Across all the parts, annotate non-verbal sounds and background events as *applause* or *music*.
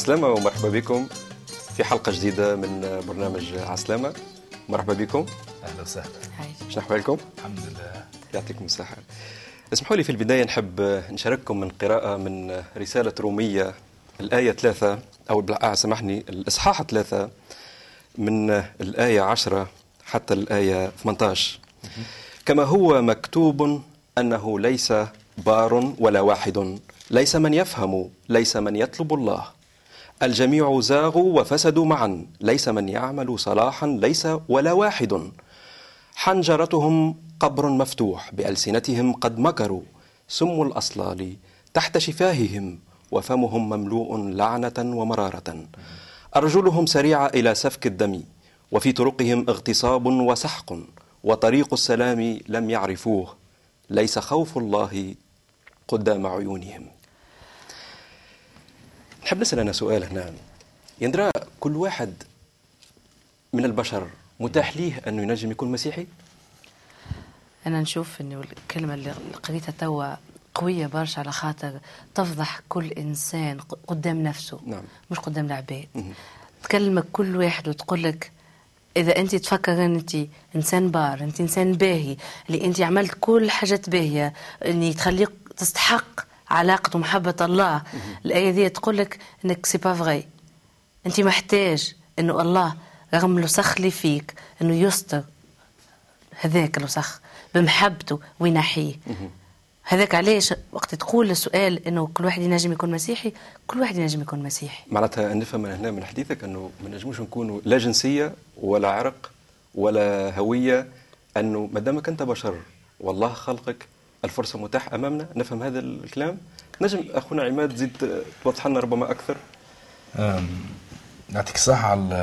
عسلامة ومرحبا بكم في حلقة جديدة من برنامج عسلامة. مرحبا بكم. أهلا وسهلا. شنو أحوالكم؟ الحمد لله. يعطيكم الصحة. اسمحوا لي في البداية نحب نشارككم من قراءة من رسالة رومية الآية ثلاثة أو بالع- سامحني الإصحاح ثلاثة من الآية عشرة حتى الآية 18 كما هو مكتوب أنه ليس بار ولا واحد. ليس من يفهم ليس من يطلب الله. الجميع زاغوا وفسدوا معا. ليس من يعمل صلاحا ليس ولا واحد. حنجرتهم قبر مفتوح بألسنتهم قد مكروا. سم الأصلال تحت شفاههم وفمهم مملوء لعنة ومرارة. أرجلهم سريعة إلى سفك الدم وفي طرقهم اغتصاب وسحق. وطريق السلام لم يعرفوه ليس خوف الله قدام عيونهم. نحب نسأل أنا سؤال هنا يندرى كل واحد من البشر متاح ليه أنه ينجم يكون مسيحي؟ أنا نشوف إنه الكلمة اللي قريتها توا قوية برشا على خاطر تفضح كل إنسان قدام نفسه نعم. مش قدام العباد. تكلمك كل واحد وتقول لك إذا أنت تفكر أن أنت إنسان بار أنت إنسان باهي اللي أنت عملت كل حاجات باهية اللي تخليك تستحق علاقة ومحبة الله. الآية دي تقول لك أنك سي با فغي أنت محتاج أنه الله رغم الوسخ اللي فيك أنه يستر هذاك الوسخ بمحبته وينحيه هذاك علاش وقت تقول السؤال إنه كل واحد ينجم يكون مسيحي؟ كل واحد ينجم يكون مسيحي. معناتها نفهم من هنا من حديثك أنه ما نجموش نكونوا لا جنسية ولا عرق ولا هوية أنه ما دامك أنت بشر والله خلقك الفرصة متاحة أمامنا نفهم هذا الكلام. نجم أخونا عماد زيد توضح لنا ربما أكثر. أم، يعطيك الصحة على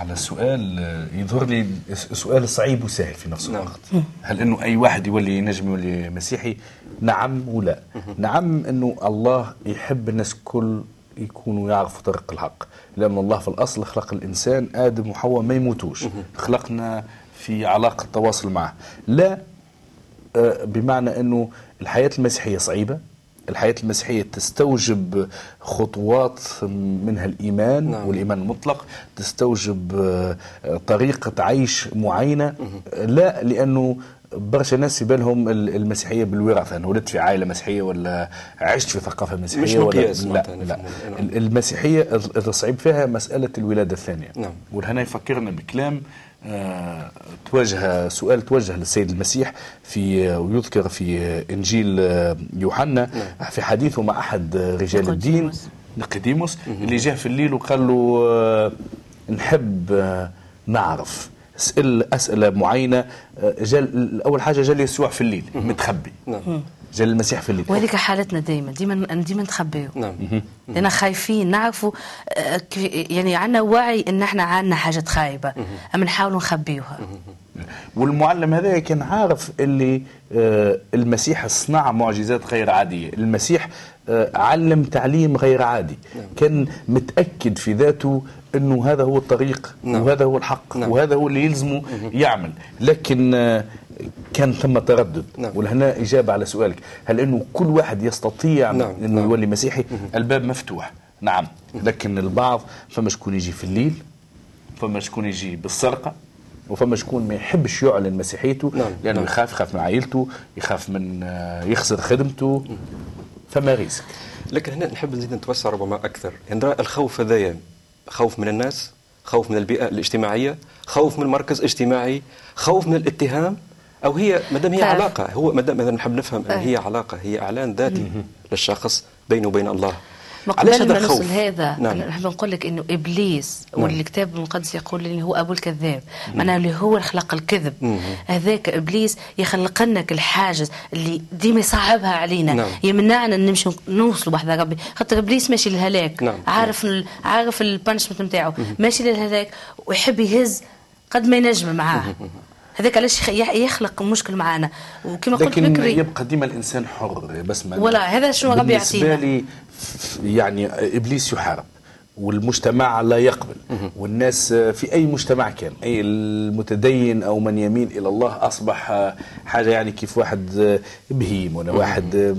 على السؤال يظهر لي سؤال صعيب وسهل في نفس نعم. الوقت. هل إنه أي واحد يولي ينجم يولي مسيحي؟ نعم ولا. نعم إنه الله يحب الناس كل يكونوا يعرفوا طريق الحق. لأن الله في الأصل خلق الإنسان آدم وحواء ما يموتوش. خلقنا في علاقة تواصل معه. لا بمعنى إنه الحياة المسيحية صعيبة الحياة المسيحية تستوجب خطوات منها الإيمان نعم. والإيمان المطلق تستوجب آه، آه، طريقة عيش معينة لا لأنه برشا ناس في بالهم ال- المسيحية بالوراثة أنا ولدت في عائلة مسيحية ولا عشت في ثقافة مسيحية مش ولا مقياس لا, معناتها لا. نفهمه. نعم. ال- المسيحية ال- الصعيب فيها مسألة الولادة الثانية نعم. وهنا يفكرنا بكلام آه، توجه سؤال توجه للسيد المسيح في ويذكر في إنجيل آه، يوحنا في حديثه مع أحد رجال الدين. نيقوديموس اللي جاء في الليل وقال له آه، نحب آه، نعرف. اسأل اسئله معينة آه، جال أول حاجة جال يسوع في الليل متخبي. جال المسيح في الليل وهذيك حالتنا دائما ديما ديما نتخبيو نعم. لأننا خايفين نعرفوا آه، يعني عندنا وعي إن إحنا عندنا حاجات خايبه أما نحاولوا نخبيوها. والمعلم هذا كان عارف اللي آه، المسيح صنع معجزات غير عادية. المسيح علم تعليم غير عادي. كان متأكد في ذاته أنه هذا هو الطريق نعم. وهذا هو الحق نعم. وهذا هو اللي يلزمه يعمل. لكن آه، كان ثم تردد. نعم. ولهنا إجابة على سؤالك. هل أنه كل واحد يستطيع نعم. أنه نعم. يولي مسيحي؟ الباب مفتوح. نعم. لكن البعض فما شكون يجي في الليل فما شكون يجي بالسرقة وفما شكون ما يحبش يعلن مسيحيته نعم، لأنه نعم. يخاف يخاف من عائلته يخاف من آه، يخسر خدمته. فما ريسك. لكن هنا نحب نزيد نتوسع ربما أكثر. يعني الخوف هذايا خوف من الناس خوف من البيئة الاجتماعية خوف من مركز اجتماعي خوف من الاتهام أو هي ما دام هي تعرف. علاقة. هو ما دام ما دام نحب نفهم ان هي علاقة هي إعلان ذاتي للشخص بينه وبين الله. علاش هذا الخوف. نوصل هذا نعم. نحب نقول لك إنه إبليس نعم. والكتاب المقدس يقول اللي هو أبو الكذاب. معناه اللي هو اللي خلق الكذب. مم. هذاك إبليس يخلق لنا الحاجز اللي ديما يصعبها علينا. نعم. يمنعنا نمشي نوصلوا بحذا ربي. خاطر إبليس ماشي للهلاك نعم. عارف ال... عارف البانشمنت نتاعو. ماشي للهلاك. ويحب يهز قد ما ينجم معاه. هذاك علاش يخلق مشكل معانا. وكما قلت لكن بكري يبقى ديما الإنسان حر بس ما ولا، هذا شنو ربي بالنسبة يعطينا. لي ف- يعني إبليس يحارب والمجتمع لا يقبل. والناس في أي مجتمع كان أي المتدين أو من يميل إلى الله أصبح حاجة يعني كيف واحد بهيم ولا واحد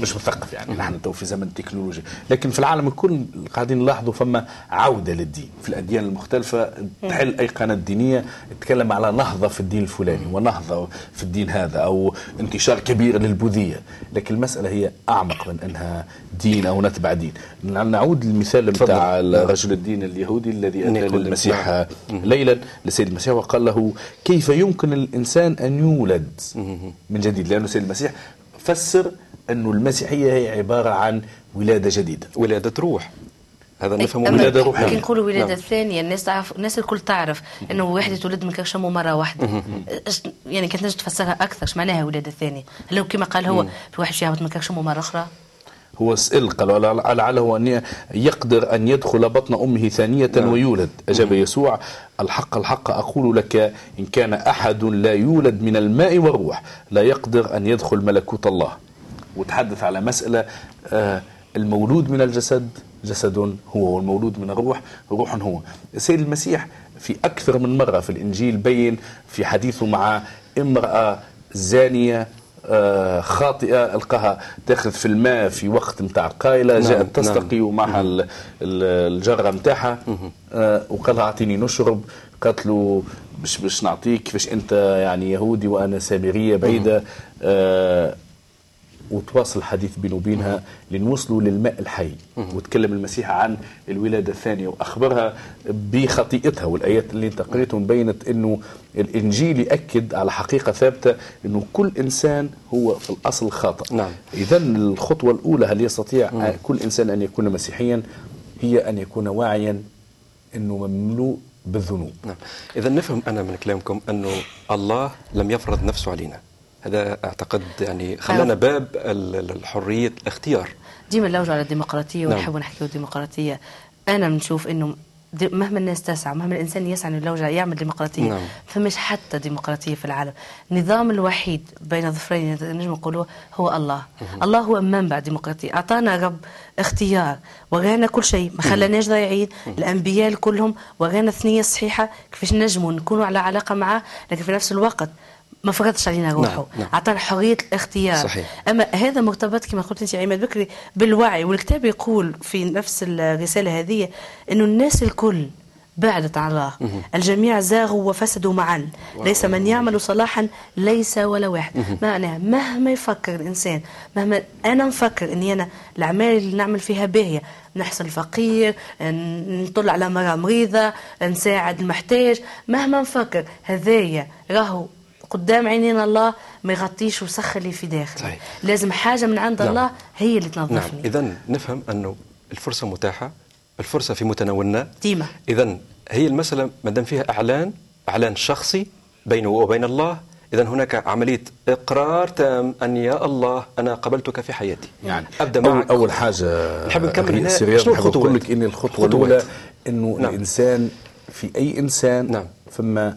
مش مثقف يعني. نحن تو في زمن التكنولوجيا لكن في العالم الكل قاعدين نلاحظوا فما عودة للدين. في الأديان المختلفة تحل ايقانات دينية تتكلم على نهضة في الدين الفلاني ونهضة في الدين هذا أو انتشار كبير للبوذية. لكن المسألة هي أعمق من أنها دين أو نتبع دين. نعود للمثال بتاع رجل الدين اليهودي الذي اتى للمسيح ليلا لسيد المسيح وقال له كيف يمكن الإنسان أن يولد من جديد؟ لأنه سيد المسيح فسر انه المسيحية هي عبارة عن ولادة جديدة. ولادة روح. هذا نفهمه ولادة روحيه كي نقولوا ولادة نعم. ثانية الناس تعرف الناس الكل تعرف إنه واحد يتولد من كرشمه مرة واحدة. يعني كانت تفسرها أكثر إيش معناها ولادة ثانية؟ هل لو كما قال هو في واحد يهبط من كرشمه مرة أخرى؟ هو سئل قال لعله أن يقدر أن يدخل بطن أمه ثانية نعم. ويولد. أجاب يسوع الحق الحق. أقول لك إن كان أحد لا يولد من الماء والروح لا يقدر أن يدخل ملكوت الله. وتحدث على مسألة آه، المولود من الجسد. جسد هو والمولود من الروح روح هو. السيد المسيح في أكثر من مرة في الإنجيل بين في حديثه مع امرأة زانية آه، خاطئة ألقاها تاخذ في الماء في وقت نتاع قايلة نعم جاءت نعم. تستقي نعم. ومعها الجرة نتاعها آه، وقال لها أعطيني نشرب قالت له باش باش نعطيك كيفاش أنت يعني يهودي وأنا سامرية بعيدة آه وتواصل الحديث بينه وبينها لنوصلوا للماء الحي وتكلم المسيح عن الولادة الثانية وأخبرها بخطيئتها والآيات اللي أنت قريتهم بينت أنه الإنجيل يأكد على حقيقة ثابتة أنه كل إنسان هو في الأصل خاطئ نعم. إذا الخطوة الأولى هل يستطيع مم. كل إنسان أن يكون مسيحيا هي أن يكون واعيا أنه مملوء بالذنوب نعم. إذا نفهم أنا من كلامكم أنه الله لم يفرض نفسه علينا هذا أعتقد يعني خلانا باب الحرية الاختيار. ديما نلوجوا على الديمقراطية نعم. ونحبوا نحكيوا الديمقراطيه أنا بنشوف إنه مهما الناس تسعى مهما الإنسان يسعى إنه يعمل ديمقراطية نعم. فمش حتى ديمقراطية في العالم. النظام الوحيد بين ظفرين نجم نقولوا هو الله. مه. الله هو منبع ديمقراطية. أعطانا رب اختيار. ورانا كل شيء. ما خلاناش ضايعين الأنبياء كلهم ورانا ثنيه صحيحه كيفاش نجموا نكونوا على علاقة معاه. لكن في نفس الوقت ما فرضش علينا روحه. نعم. نعم. اعطانا حرية الاختيار. صحيح. أما هذا مرتبط كما قلت أنت عماد بكري بالوعي والكتاب يقول في نفس الرسالة هذه انه الناس الكل بعدت عن الله. الجميع زاغوا وفسدوا معا. ليس من يعمل صلاحا ليس ولا واحد. معناها مهما يفكر الإنسان مهما أنا نفكر أني أنا الأعمال اللي نعمل فيها باهية. نحصل فقير نطل على مرأة مريضة نساعد المحتاج. مهما نفكر هذايا راهو قدام عينين الله ما يغطيش وسخ اللي في داخل صحيح. لازم حاجة من عند نعم. الله هي اللي تنظفني نعم. اذا نفهم أنه الفرصة متاحة الفرصة في متناولنا ديما اذا هي المسألة ما دام فيها إعلان إعلان شخصي بينه وبين الله إذا هناك عملية إقرار تام أن يا الله أنا قبلتك في حياتي يعني أبدأ معك أول حاجة نحب نكمل هنا شنو الخطوات؟ أقول لك إن الخطوة الأولى إنه نعم. الإنسان في أي إنسان نعم. ثم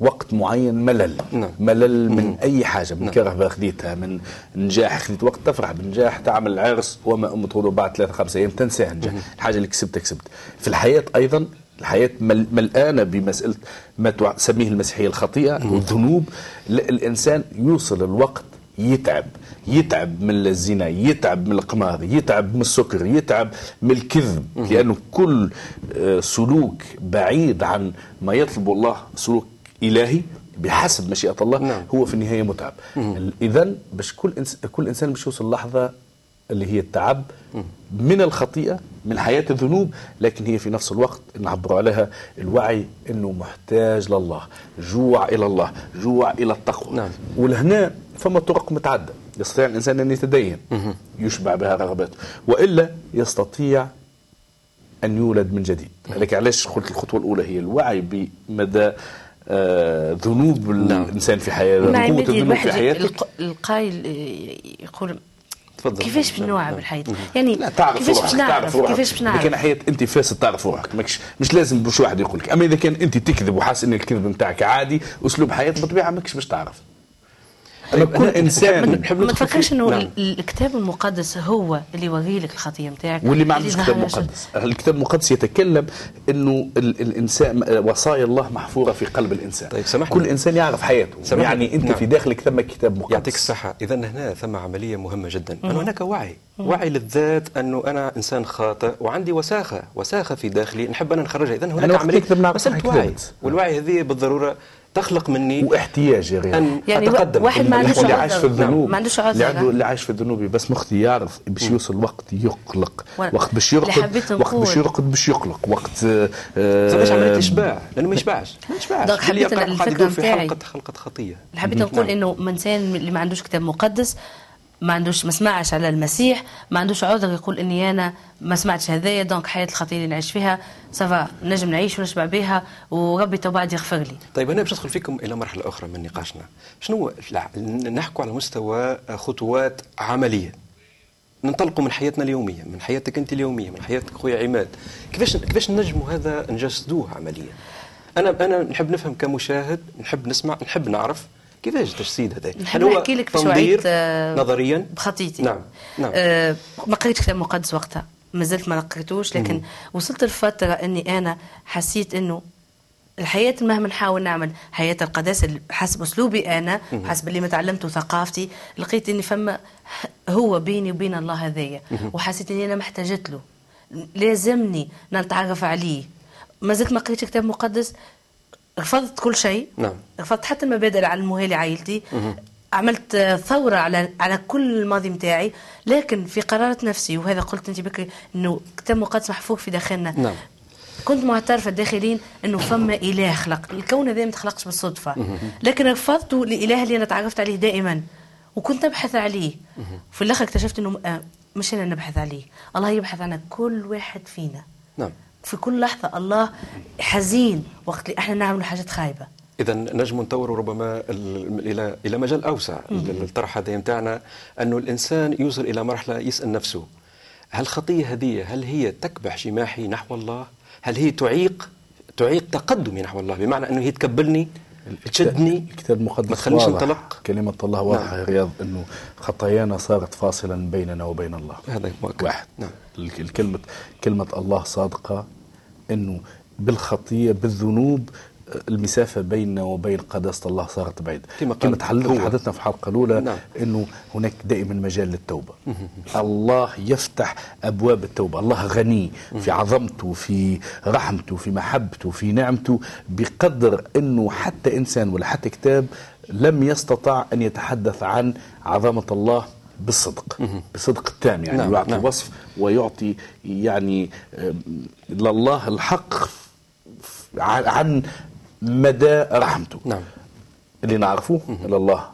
وقت معين ملل. نعم. ملل من مم. أي حاجة من نعم. كرهبه خذيتها من نجاح خذيت وقت تفرح بالنجاح تعمل عرس وما أم بعد ثلاثة خمسة أيام تنساها النجاح الحاجة اللي كسبتها كسبت. في الحياة أيضا الحياة ملآنة بمسألة ما تسميه المسيحية الخطيئة والذنوب. الإنسان يوصل الوقت يتعب. يتعب من الزنا يتعب من القمار يتعب من السكر يتعب من الكذب. لأنه كل آه، سلوك بعيد عن ما يطلب الله سلوك إلهي بحسب مشيئة الله نعم. هو في النهاية متعب. اذا باش كل إنس... كل إنسان باش يوصل لحظه اللي هي التعب من الخطيئة من حياة الذنوب لكن هي في نفس الوقت نعبر عليها الوعي إنه محتاج لله جوع إلى الله جوع إلى التقوى. نعم. ولهنا فما طرق متعددة يستطيع الإنسان أن يتدين يشبع بها رغباته وإلا يستطيع أن يولد من جديد. لكن علاش قلت الخطوة الأولى هي الوعي بمدى آه، ذنوب نعم. الإنسان في حياته نعم قوه الذنوب في حياته. القايل يقول تفضل. كيفاش باش نوعى بالحياة؟ يعني لا تعرف كيفاش باش نعرف كيفاش باش نعرف كان حياة أنت فاسد تعرف روحك. مش مش لازم باش واحد يقول لك. أما إذا كان أنت تكذب وحاس ان الكذب نتاعك عادي أسلوب حياة بطبيعة ماكش باش تعرف. أنا طيب، كل أنا- إنسان نحب ما تفكرش إنه نعم. ال- الكتاب المقدس هو اللي يوري لك الخطية نتاعك واللي ما عندوش كتاب مقدس. الكتاب المقدس يتكلم إنه ال- الإنسان وصايا الله محفورة في قلب الإنسان. طيب، سامحني. كل إنسان يعرف حياته. سامحني. يعني أنت نعم. في داخلك ثم كتاب مقدس. يعطيك الصحة. إذا هنا ثم عملية مهمة جدا. أن هناك وعي. وعي للذات أنه أنا إنسان خاطئ وعندي وساخة وساخة في داخلي. نحب أنا نخرجها. إذا هناك أنا عملية. مسألة. وعي. والوعي هذه بالضرورة تخلق مني واحتياج يا غير أن يعني أتقدم واحد ما عندوش. اللي عايش في عذر. الذنوب ما عندوش عذر. اللي, عنده اللي عايش في الذنوب بس مخطي يعرف باش يوصل وقت يقلق و- وقت باش يرقد وقت باش. يرقد باش يقلق وقت آه، زعما عملية إشباع لأنه ما يشبعش ما *laughs* يشبعش donc حبيت في. حلقة خلقة خطية اللي حبيت نقول نعم. إنه من انسان اللي ما عندوش كتاب مقدس ما عندوش ما سمعش على المسيح ما عندوش عذر يقول إني أنا ما سمعتش هذايا donc حياة الخطية اللي نعيش فيها ça va نجم نعيش ونشبع بها وربي تو بعد يغفر لي. طيب هنا باش ندخل فيكم إلى مرحلة أخرى من نقاشنا. شنو نحكوا على مستوى خطوات عملية. ننطلقوا من حياتنا اليومية من حياتك أنت اليومية من حياتك خويا عماد. كيفاش كيفاش نجموا هذا نجسدوه عمليا؟ أنا أنا نحب نفهم كمشاهد نحب نسمع نحب نعرف. كيفاش تجسيد هذا نحب نحكي لك تنظير آه، نظريا؟ بخطيتي. نعم نعم. آه ما قريتش كتاب مقدس وقتها ما زلت ما قريتوش لكن وصلت لفترة إني أنا حسيت إنه الحياة مهما نحاول نعمل حياة القداسة حسب أسلوبي أنا حسب اللي ما تعلمته وثقافتي لقيت إني فما هو بيني وبين الله هذايا وحسيت إني أنا محتاجت له. لازمني نتعرف عليه. ما زلت ما قريتش كتاب مقدس رفضت كل شيء. نعم. رفضت حتى المبادئ اللي علموها لي عائلتي عملت آه، ثورة على على كل الماضي متاعي. لكن في قرارة نفسي وهذا قلت أنت بكري أنه كتاب مقدس محفوظ في داخلنا. نعم. كنت معترفة داخلين أنه فما إله خلق. الكون هذا ما تخلقش بالصدفة. لكن رفضت الإله اللي أنا تعرفت عليه دائما. وكنت أبحث عليه. في الآخر اكتشفت أنه آه، مش أنا نبحث عليه. الله يبحث عن كل واحد فينا. نعم. في كل لحظة الله حزين وقت اللي إحنا نعمل حاجات خايبة. إذا نجم نطوروا ربما ال- إلى إلى مجال أوسع. ال- الطرح هذا نتاعنا انه الإنسان يوصل إلى مرحلة يسأل نفسه هل الخطيه هذه هل هي تكبح جماحي نحو الله؟ هل هي تعيق تعيق تقدمي نحو الله؟ بمعنى أنه هي تكبلني تشدني؟ الكتاب المقدس ما تخليش واضح. انطلق كلمة الله واضحة يا رياض إنه خطايانا صارت فاصلا بيننا وبين الله. هذا مؤكد. واحد. نعم. الك- الكلمة كلمة الله صادقة إنه بالخطية بالذنوب آه، المسافة بيننا وبين قداسة الله صارت بعيدة. كما كما. تحدثنا في الحلقة الأولى نعم. إنه هناك دائما مجال للتوبة. الله يفتح أبواب التوبة. الله غني في عظمته في رحمته في محبته في نعمته بقدر إنه حتى إنسان ولا حتى كتاب لم يستطع أن يتحدث عن عظمة الله بالصدق بالصدق التام يعني نعم، يعطي نعم. وصف ويعطي يعني لله الحق عن مدى رحمته. نعم. اللي نعرفوه إن الله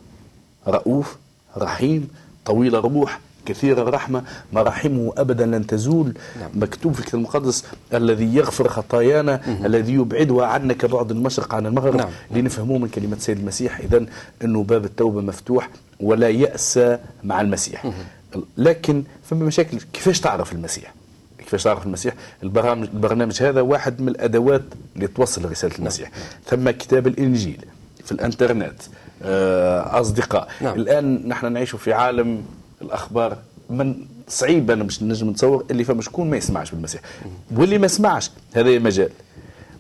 رؤوف رحيم طويل الروح كثير الرحمة مراحمه أبدا لن تزول. نعم. مكتوب في الكتاب المقدس الذي يغفر خطايانا الذي يبعدها عنا كبعد المشرق عن المغرب. نعم. لنفهموه من كلمة سيد المسيح إذا أنه باب التوبة مفتوح. ولا يأس مع المسيح. لكن فما مشاكل كيفاش تعرف المسيح؟ كيفاش تعرف المسيح؟ البرامج البرنامج هذا واحد من الأدوات اللي توصل رسالة المسيح. ثم كتاب الإنجيل في الإنترنت آه، أصدقاء. نعم. الآن نحن نعيش في عالم الأخبار من صعيب أنا مش نجم نتصور اللي فما شكون ما يسمعش بالمسيح. واللي ما سمعش هذا مجال.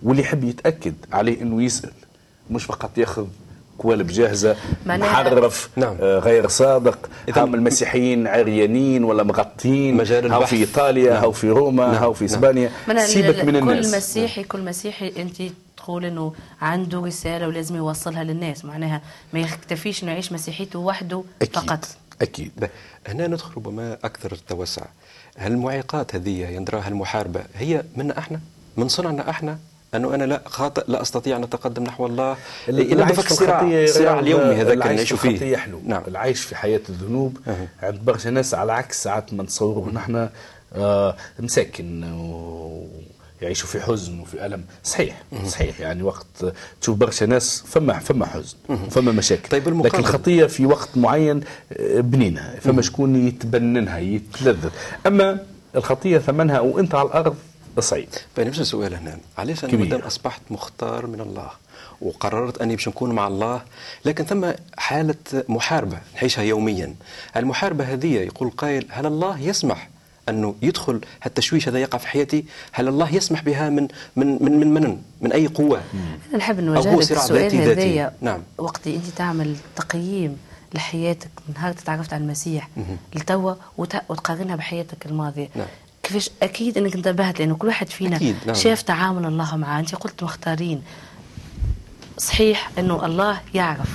واللي يحب يتأكد عليه إنه يسأل مش فقط يأخذ قوالب جاهزه محرف نعم. آه، غير صادق هم المسيحيين عريانين ولا مغطين مجال هاو. في إيطاليا نعم. هاو في روما نعم. هاو في نعم. إسبانيا من سيبك من الناس كل مسيحي كل مسيحي أنت تقول إنه عنده رسالة ولازم يوصلها للناس معناها ما يكتفيش إنه يعيش مسيحيته وحده أكيد فقط أكيد ب- هنا ندخل ربما أكثر التوسع هل المعيقات هذه يندراها المحاربة هي منا إحنا من صنعنا إحنا أنه أنا لا خاطئ لا أستطيع أن أتقدم نحو الله. ينبغي في الصراع الخطية الصراع اليومي هذاك اللي نعيش فيه. حلو نعم. العيش في حياة الذنوب. أها. عند برشا ناس على عكس ساعات ما نتصوره نحن آه مساكن يعيشوا في حزن وفي ألم. صحيح صحيح. يعني وقت تشوف برشا ناس فما فما حزن فما مشاكل. طيب لكن بالمقابل- الخطية في وقت معين آه، بنينها. فما شكون يتبننها يتلذذ. أما الخطية ثمنها وأنت على الأرض صعيب فنفس السؤال هنا. علاش أنا. مادام أصبحت مختار من الله وقررت اني باش نكون مع الله لكن ثم حالة محاربة نعيشها يوميا. المحاربة هذه يقول قائل هل الله يسمح أنه يدخل هالتشويش هذا يقع في حياتي؟ هل الله يسمح بها من من من من من, من أي قوة؟ أنا نحب نوجه لك السؤال ذاتي ذاتي. هذايا. نعم. وقت اللي أنت تعمل تقييم لحياتك من نهار تعرفت على المسيح لتوا وت- وتقارنها بحياتك الماضية. نعم. كيفاش أكيد إنك انتبهت لأنه كل واحد فينا أكيد، نعم. شاف تعامل الله معاه. أنت قلت مختارين. صحيح إنه الله يعرف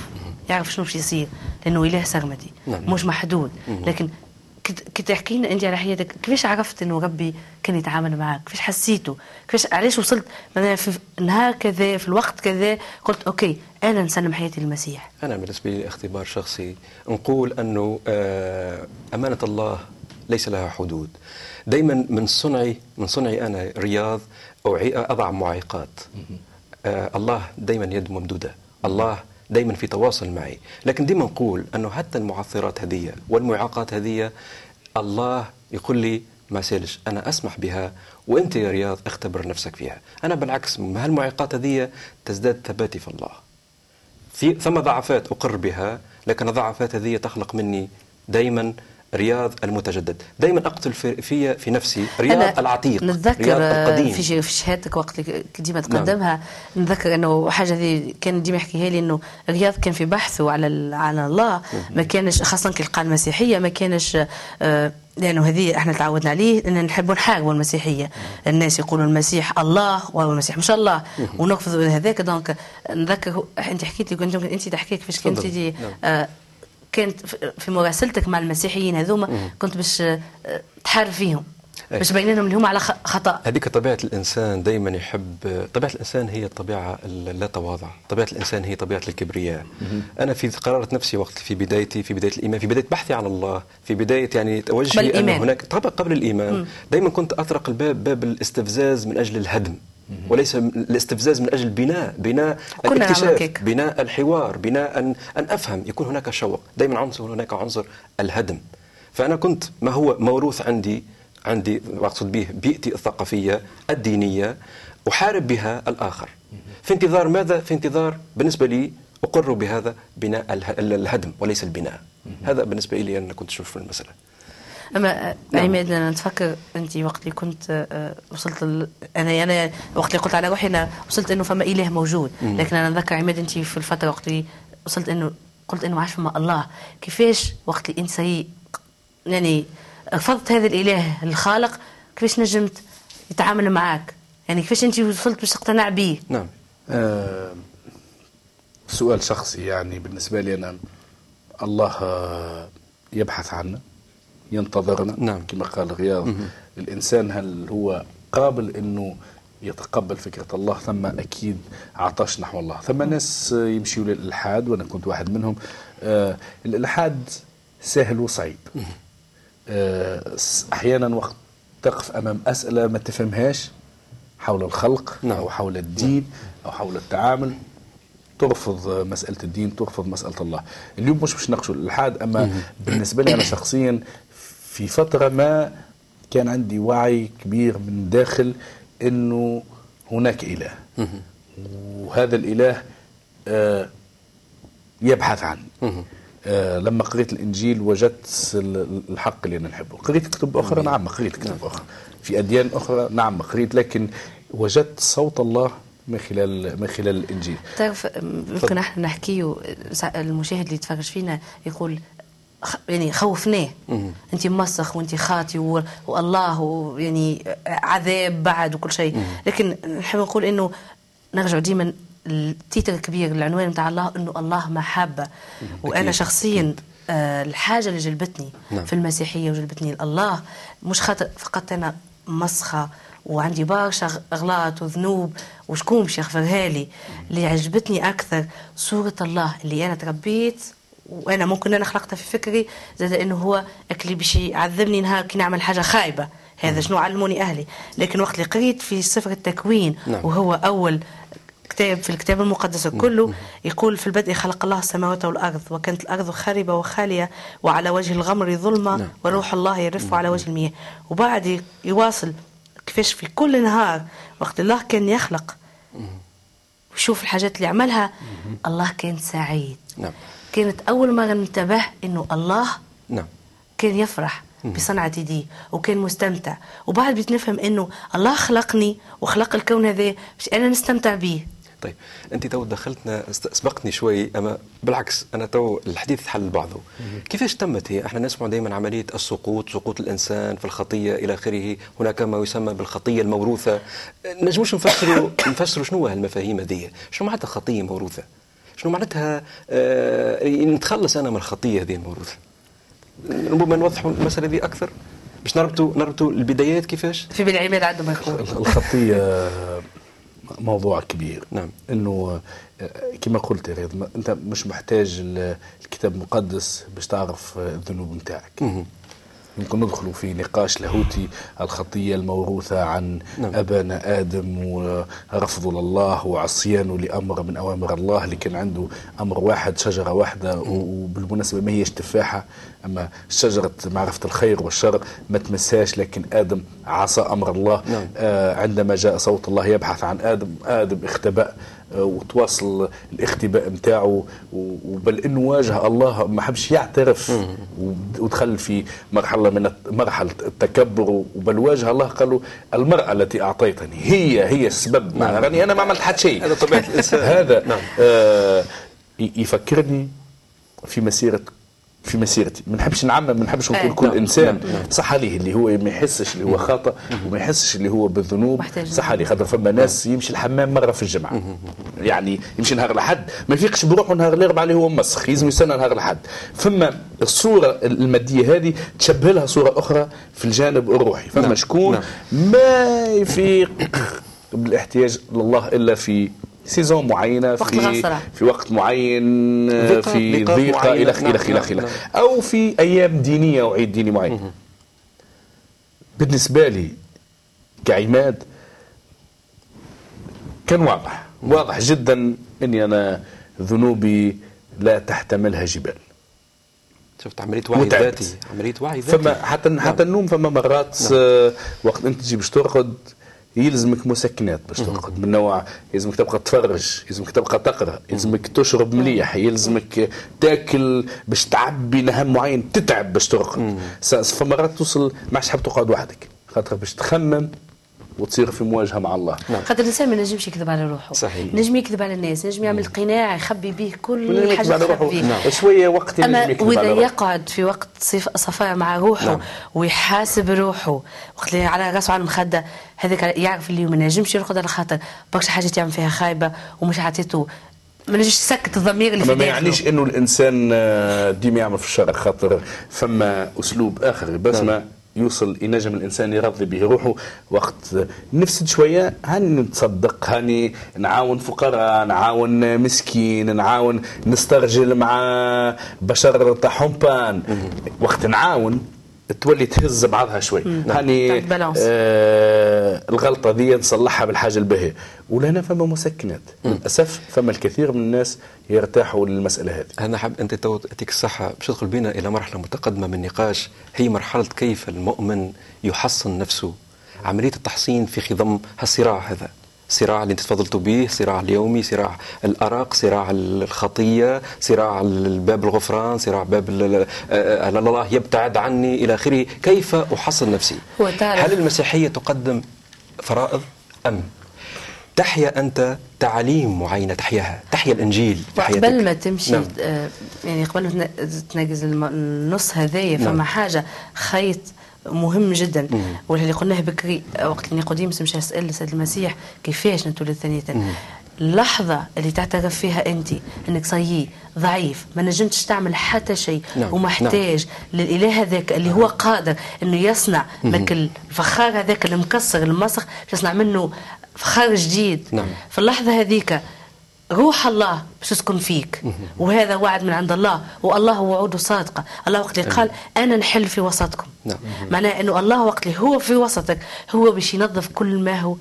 يعرف شنو باش يصير لأنه إله سرمدي نعم. مش محدود. لكن كنت كنت تحكي لنا أنت على حياتك كيفاش عرفت إنه ربي كان يتعامل معك كيفاش حسيته؟ كيفاش علاش وصلت؟ في نهار كذا في الوقت كذا قلت أوكي أنا نسلم حياتي للمسيح. أنا بالنسبة لي اختبار شخصي نقول أنه آه، أمانة الله ليس لها حدود. دائما من صنعي من صنعي أنا رياض أضع معيقات. آه، الله دائما يد ممدودة. الله دائما في تواصل معي. لكن دائما نقول أنه حتى المعثرات هذه والمعاقات هذه الله يقول لي ما سالش أنا أسمح بها وأنت يا رياض اختبر نفسك فيها. أنا بالعكس مع المعيقات هذه تزداد ثباتي في الله. في ثم ضعفات أقر بها لكن الضعفات هذه تخلق مني دائما رياض المتجدد. دائما أقتل في في, في نفسي رياض العتيق نتذكر رياض القديم. في في شهادتك وقت اللي ديما تقدمها نتذكر إنه حاجة هذه كان ديما يحكيها لي إنه رياض كان في بحثه على على الله. ما كانش خاصة كي لقى المسيحية ما كانش آه، لأنه هذه إحنا تعودنا عليه إن نحبوا نحاربوا المسيحية. الناس يقولوا المسيح الله والمسيح مش الله. ونرفض هذاك. دونك نذكر أنت حكيت لي كنت أنت تحكي كيفاش كنت نعم. آه، كانت في- مراسلتك مع المسيحيين هذوما كنت باش آه، تحارب فيهم. باش تبين لهم اللي هم على خ- خطأ. هذيك طبيعة الإنسان دائما يحب طبيعة الإنسان هي الطبيعة اللا تواضع. طبيعة الإنسان هي طبيعة الكبرياء. أنا في قرارة نفسي وقت في بدايتي في بداية الإيمان في بداية بحثي عن الله في بداية يعني توجهي الإيمان. هناك طبعا قبل الإيمان دائما كنت أطرق الباب باب الاستفزاز من أجل الهدم. وليس الاستفزاز من أجل بناء بناء الاكتشاف. بناء الحوار بناء ان أن أفهم يكون هناك شوق. دائما عنصر هناك عنصر الهدم. فأنا كنت ما هو موروث عندي عندي أقصد به بيئتي الثقافية الدينية أحارب بها الآخر. في انتظار ماذا؟ في انتظار بالنسبة لي أقر بهذا بناء اله- الهدم وليس البناء. هذا بالنسبة لي أنا كنت أشوف المسألة. أما نعم. عماد أنا نتفكر أنت وقت اللي كنت آه، وصلت ال... أنا أنا وقت اللي قلت على روحي أنا وصلت إنه فما إله موجود. لكن أنا نتذكر عماد أنت في الفترة وقت اللي وصلت إنه قلت إنه ما عادش فما الله. كيفاش وقت اللي أنت يعني رفضت هذا الإله الخالق كيفاش نجمت يتعامل معك يعني كيفاش أنت وصلت باش تقتنع به نعم. آه، سؤال شخصي يعني بالنسبة لي أنا الله آه، يبحث عنا. ينتظرنا. نعم. كما قال غياض الإنسان هل هو قابل أنه يتقبل فكرة الله؟ ثم أكيد عطش نحو الله. ثم ناس يمشيوا للإلحاد وأنا كنت واحد منهم. آه، الإلحاد سهل وصعيب. آه، أحيانا وقت تقف أمام أسئلة ما تفهمهاش حول الخلق نعم. أو حول الدين أو حول التعامل ترفض مسألة الدين ترفض مسألة الله. اليوم مش باش نناقشوا الإلحاد أما بالنسبة لي أنا شخصيا في فترة ما كان عندي وعي كبير من داخل أنه هناك إله. وهذا الإله آه، يبحث عني آه لما قريت الإنجيل وجدت ال- الحق اللي أنا نحبه. قريت كتب أخرى؟ نعم قريت كتب أخرى. في أديان أخرى؟ نعم قريت. لكن وجدت صوت الله من خلال من خلال الإنجيل. تعرف ممكن إحنا نحكيه المشاهد اللي يتفرج فينا يقول يعني خوفناه. انت مسخ وانت خاطي والله يعني عذاب بعد وكل شيء. لكن نحب نقول إنه نرجع ديما التيتر الكبير العنوان بتاع الله إنه الله محبة. وأنا. شخصيا آه، الحاجة اللي جلبتني نعم. في المسيحية وجلبتني الله مش خاطر فقط أنا مسخة وعندي برشا أغلاط وذنوب وشكون باش يغفرها لي اللي عجبتني أكثر صورة الله اللي أنا تربيت وأنا ممكن أنا خلقتها في فكري زاد إنه هو اللي باش يعذبني نهار كي نعمل حاجة خايبة. هذا شنو علموني أهلي؟ لكن وقت اللي قريت في سفر التكوين نعم. وهو أول كتاب في الكتاب المقدس كله يقول في البدء خلق الله السماوات والأرض وكانت الأرض خاربة وخالية وعلى وجه الغمر ظلمة نعم. وروح الله يرف على وجه المياه. وبعد يواصل كيفاش في كل نهار وقت الله كان يخلق ويشوف الحاجات اللي عملها الله كان سعيد. نعم. كانت أول مرة ننتبه إنه الله نعم. كان يفرح بصنعة يديه وكان مستمتع. وبعد بديت نفهم إنه الله خلقني وخلق الكون هذا باش أنا نستمتع به طيب أنت تو دخلتنا سبقتني شوي أما بالعكس أنا تو الحديث حل بعضه. كيفاش تمت هي؟ إحنا نسمع دائما عملية السقوط سقوط الإنسان في الخطية إلى آخره. هناك ما يسمى بالخطية الموروثة. نجموش نفسروا نفسروا شنو هالمفاهيم هذه؟ شنو معناتها خطية موروثة؟ شنو معناتها؟ آه نتخلص أنا من الخطية هذه الموروثه ربما نوضحوا المسألة هذه أكثر؟ باش نربطوا نربطوا البدايات كيفاش؟ في بن عماد عنده ما يقول الخطية موضوع كبير. نعم. إنه آه، كما قلت يا رياض ما- أنت مش محتاج ال- الكتاب المقدس باش تعرف آه، الذنوب نتاعك. يمكن ندخلوا في نقاش لاهوتي الخطية الموروثة عن نعم. أبانا آدم ورفضه لله وعصيانه لأمر من أوامر الله اللي كان عنده أمر واحد شجرة واحدة وبالمناسبة ما هيش تفاحه أما شجرة معرفة الخير والشر ما تمسهاش لكن آدم عصى أمر الله نعم. آه عندما جاء صوت الله يبحث عن آدم آدم اختبأ وتواصل الاختباء نتاعه وبل إنه واجه الله ما حبش يعترف ودخل في مرحلة من مرحلة التكبر وبل واجه الله قال له المرأة التي أعطيتني هي هي السبب مع راني أنا ما عملت حتى شيء هذا طبيعة الإنسان. هذا نعم. آه يفكرني في مسيرة في مسيرتي. ما نحبش نعمم ما نحبش نقول أي. كل نعم. إنسان نعم. صح عليه اللي هو ما يحسش اللي هو خطأ وما يحسش اللي هو بالذنوب صح عليه خاطر فما ناس يمشي الحمام مرة في الجمعة. يعني يمشي نهار الأحد ما يفيقش بروحه نهار الاربعاء اللي هو مسخ يلزم يستنى نهار الأحد. فما الصورة المادية هذه تشبه لها صورة أخرى في الجانب الروحي. فما نعم. شكون. ما يفيق بالإحتياج لله إلا في سيزون معينة وقت في العصرة. في وقت معين في ضيقة. إلى نعم، إلى نعم، إلى اخره نعم. أو في أيام دينية وعيد ديني معين بالنسبة لي كعماد كان واضح واضح جدا إني أنا ذنوبي لا تحتملها جبال شفت عملية وعي وتعبت. ذاتي عملية وعي ذاتي فما حتى حتى النوم فما مرات آه، وقت أنت تجي باش ترقد يلزمك مسكنات باش ترقد من نوع يلزمك تبقى تفرج يلزمك تبقى تقرأ يلزمك تشرب مليح يلزمك تاكل باش تعبي نهم معين تتعب باش ترقد. فمرات توصل ما عادش حاب تقعد وحدك؟ خاطر باش تخمم وتصير في مواجهة مع الله خاطر الإنسان ما نجمش يكذب على روحه صحيح. نجم يكذب على الناس نجم يعمل قناع يخبي به كل يكذب حاجة على روحه نعم. شوية وقت أما يكذب وإذا. يقعد في وقت صف- صفاء مع روحه نعم. ويحاسب روحه وقت اللي على راسه على المخدة هذاك يعرف اللي ما نجمش يرقد على خاطر برشا حاجات يعمل فيها خايبة ومش عطيته ما نجمش يسكت الضمير اللي في ما. يعنيش إنه الإنسان آه، ديما يعمل في الشر خاطر فما أسلوب آخر بسمه يوصل ينجم الإنسان يرضي به روحه. وقت نفسد شوية هاني نتصدق هاني نعاون فقراء نعاون مسكين نعاون نسترجل مع بشر تاع حمبان وقت نعاون تولي تهز بعضها شوي. هاني تعمل بالانس. آه الغلطة دي نصلحها بالحاجة الباهيه ولهنا فما مسكنات للأسف فما الكثير من الناس يرتاحوا للمسألة هذه. أنا حاب أنت تو تاتيك الصحة. باش تدخل بنا إلى مرحلة متقدمة من النقاش. هي مرحلة كيف المؤمن يحصن نفسه. عملية التحصين في خضم هالصراع هذا. صراع اللي انت تفضلت به صراع اليومي صراع الأرق صراع الخطية صراع باب الغفران صراع باب ال- ال- آه، الله يبتعد عني إلى آخره كيف احصن نفسي هل المسيحية تقدم فرائض أم تحيا أنت تعاليم معينة تحياها تحيا الإنجيل. قبل ما تمشي نعم. آه، يعني قبل ما تن- تنقز الم- النص هذايا نعم. فما حاجة خيط مهم جدا. واللي قلناه بكري وقت اللي نيقوديموس مشى يسال السيد المسيح كيفاش نتولد ثانية اللحظة اللي تعترف فيها أنت أنك صيي ضعيف ما نجمتش تعمل حتى شيء نعم، ومحتاج للإله هذاك اللي هو قادر أنه يصنع لك الفخار هذاك المكسر المسخ يصنع منه فخار جديد. نعم. في اللحظة هذيك روح الله باش تسكن فيك. وهذا وعد من عند الله. والله وعوده صادقة الله وقت اللي قال أنا نحل في وسطكم. نعم. معناه أنه الله وقت اللي هو في وسطك هو باش ينظف كل ما هو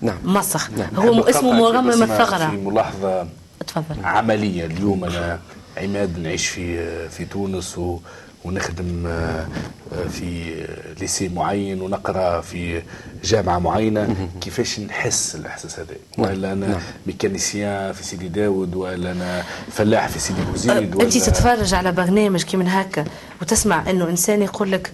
نعم. مسخ. نعم. هو اسمه بس ما- في ملاحظة تفضل. عملية اليوم. أنا عماد نعيش في في تونس و ونخدم آه، آه، في ليسي معين ونقرأ في جامعة معينة. كيفاش نحس الإحساس هذا؟ ولا أنا نعم. ميكانيسيان في سيدي داود ولا أنا فلاح في سيدي بوزيد ولا انت تتفرج على برنامج كي من هكا وتسمع إنه إنسان يقول لك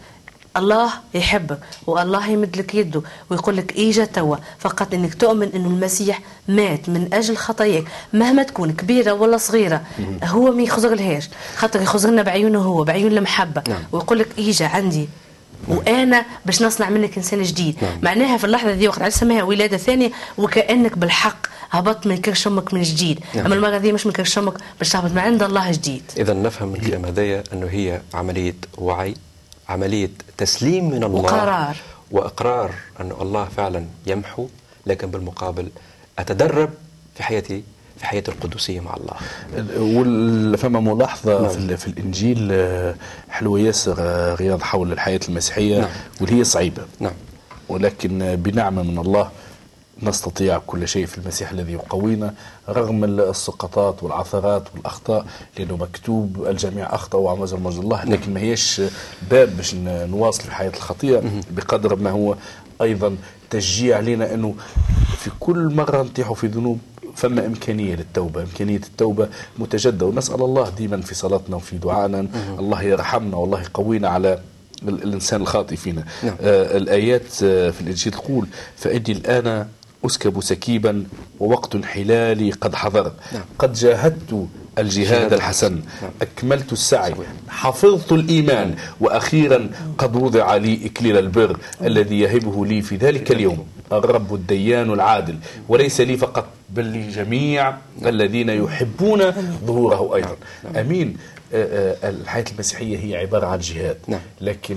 الله يحبك والله يمد لك يده ويقول لك اجا توا. فقط إنك تؤمن إنه المسيح مات من أجل خطاياك مهما تكون كبيرة ولا صغيرة هو ما يخزر لهاش. خاطر يخزر لنا بعيونه هو بعيون المحبة. نعم. ويقول لك اجا عندي. وأنا باش نصنع منك إنسان جديد. نعم. معناها في اللحظة دي وقت سماها ولادة ثانية وكأنك بالحق هبطت من كرش أمك من جديد. نعم. أما المرة دي مش من كرش أمك باش تهبط من عند الله جديد. إذا نفهم من الكلام هذايا أنه هي عملية وعي. عملية تسليم من الله وقرار. وإقرار أن الله فعلا يمحو لكن بالمقابل أتدرب في حياتي في حياتي القدسية مع الله فما ملاحظة نعم. في, ال- في الإنجيل آه، حلوة ياسر آه، رياض حول الحياة المسيحية نعم. واللي هي صعيبة نعم ولكن آه، بنعمة من الله نستطيع كل شيء في المسيح الذي يقوينا رغم السقطات والعثرات والأخطاء لأنه مكتوب الجميع أخطأوا وعمزوا مجد الله لكن ما هيش باب باش نواصل في حياة الخطيئة. بقدر ما هو أيضا تشجيع لنا أنه في كل مرة نطيحوا في ذنوب فما إمكانية للتوبة. إمكانية التوبة متجدة ونسأل الله ديما في صلاتنا وفي دعائنا الله يرحمنا والله يقوينا على ال- الإنسان الخاطئ فينا. نعم. آه الآيات آه في الإنجيل تقول فإني الآن أسكب سكيبا ووقت انحلالي قد حضر نعم. قد جاهدت الجهاد الحسن. نعم. أكملت السعي. حفظت الإيمان. وأخيرا قد وضع لي إكليل البر الذي يهبه لي في ذلك اليوم. الرب الديان العادل. وليس لي فقط بل لجميع الذين يحبون ظهوره أيضا. أمين. آه، آه، الحياة المسيحية هي عبارة عن جهاد. نعم. لكن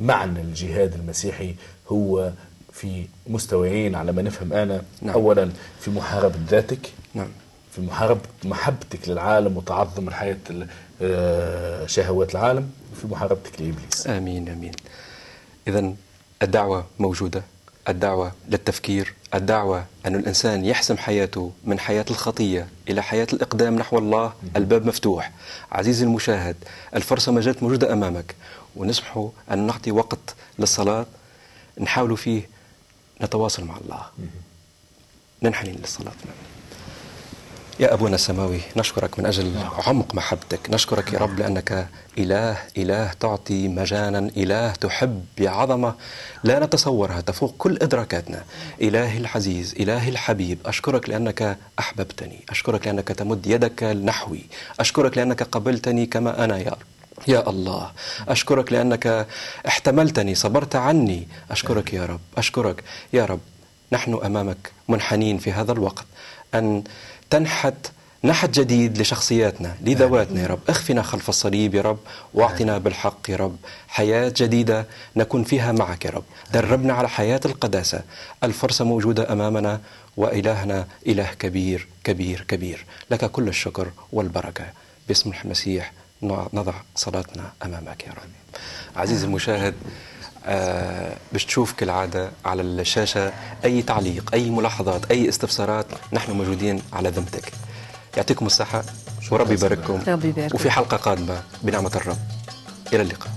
معنى الجهاد المسيحي هو في مستويين على ما نفهم أنا. نعم. أولا في محاربة ذاتك. نعم. في محاربة محبتك للعالم وتعظم الحياة ال- آه، شهوات العالم. وفي محاربتك لإبليس. آمين آمين. إذا الدعوة موجودة. الدعوة للتفكير. الدعوة أن الإنسان يحسم حياته من حياة الخطية إلى حياة الإقدام نحو الله. الباب مفتوح. عزيزي المشاهد الفرصة ما زالت موجودة أمامك. ونسمح أن نعطي وقت للصلاة. نحاول فيه نتواصل مع الله. ننحني للصلاة يا أبونا السماوي نشكرك من أجل عمق محبتك. نشكرك يا رب لأنك إله إله تعطي مجانا إله تحب بعظمة لا نتصورها تفوق كل إدراكاتنا. إلهي العزيز إلهي الحبيب أشكرك لأنك أحببتني. أشكرك لأنك تمد يدك نحوي أشكرك لأنك قبلتني كما أنا يا رب. يا الله. أشكرك لأنك احتملتني صبرت عني. أشكرك يا رب. أشكرك يا رب. نحن أمامك منحنين في هذا الوقت. أن تنحت نحت جديد لشخصياتنا لذواتنا يا رب. اخفنا خلف الصليب يا رب واعطنا بالحق يا رب. حياة جديدة نكون فيها معك يا رب. دربنا على حياة القداسة. الفرصة موجودة أمامنا وإلهنا إله كبير كبير كبير. لك كل الشكر والبركة. باسم المسيح. نضع صلاتنا أمامك يا رب. عزيزي المشاهد آه باش تشوف كالعادة على الشاشة أي تعليق أي ملاحظات أي استفسارات نحن موجودين على ذمتك. يعطيكم الصحة وربي يبارككم. وفي حلقة قادمة بنعمة الرب. إلى اللقاء.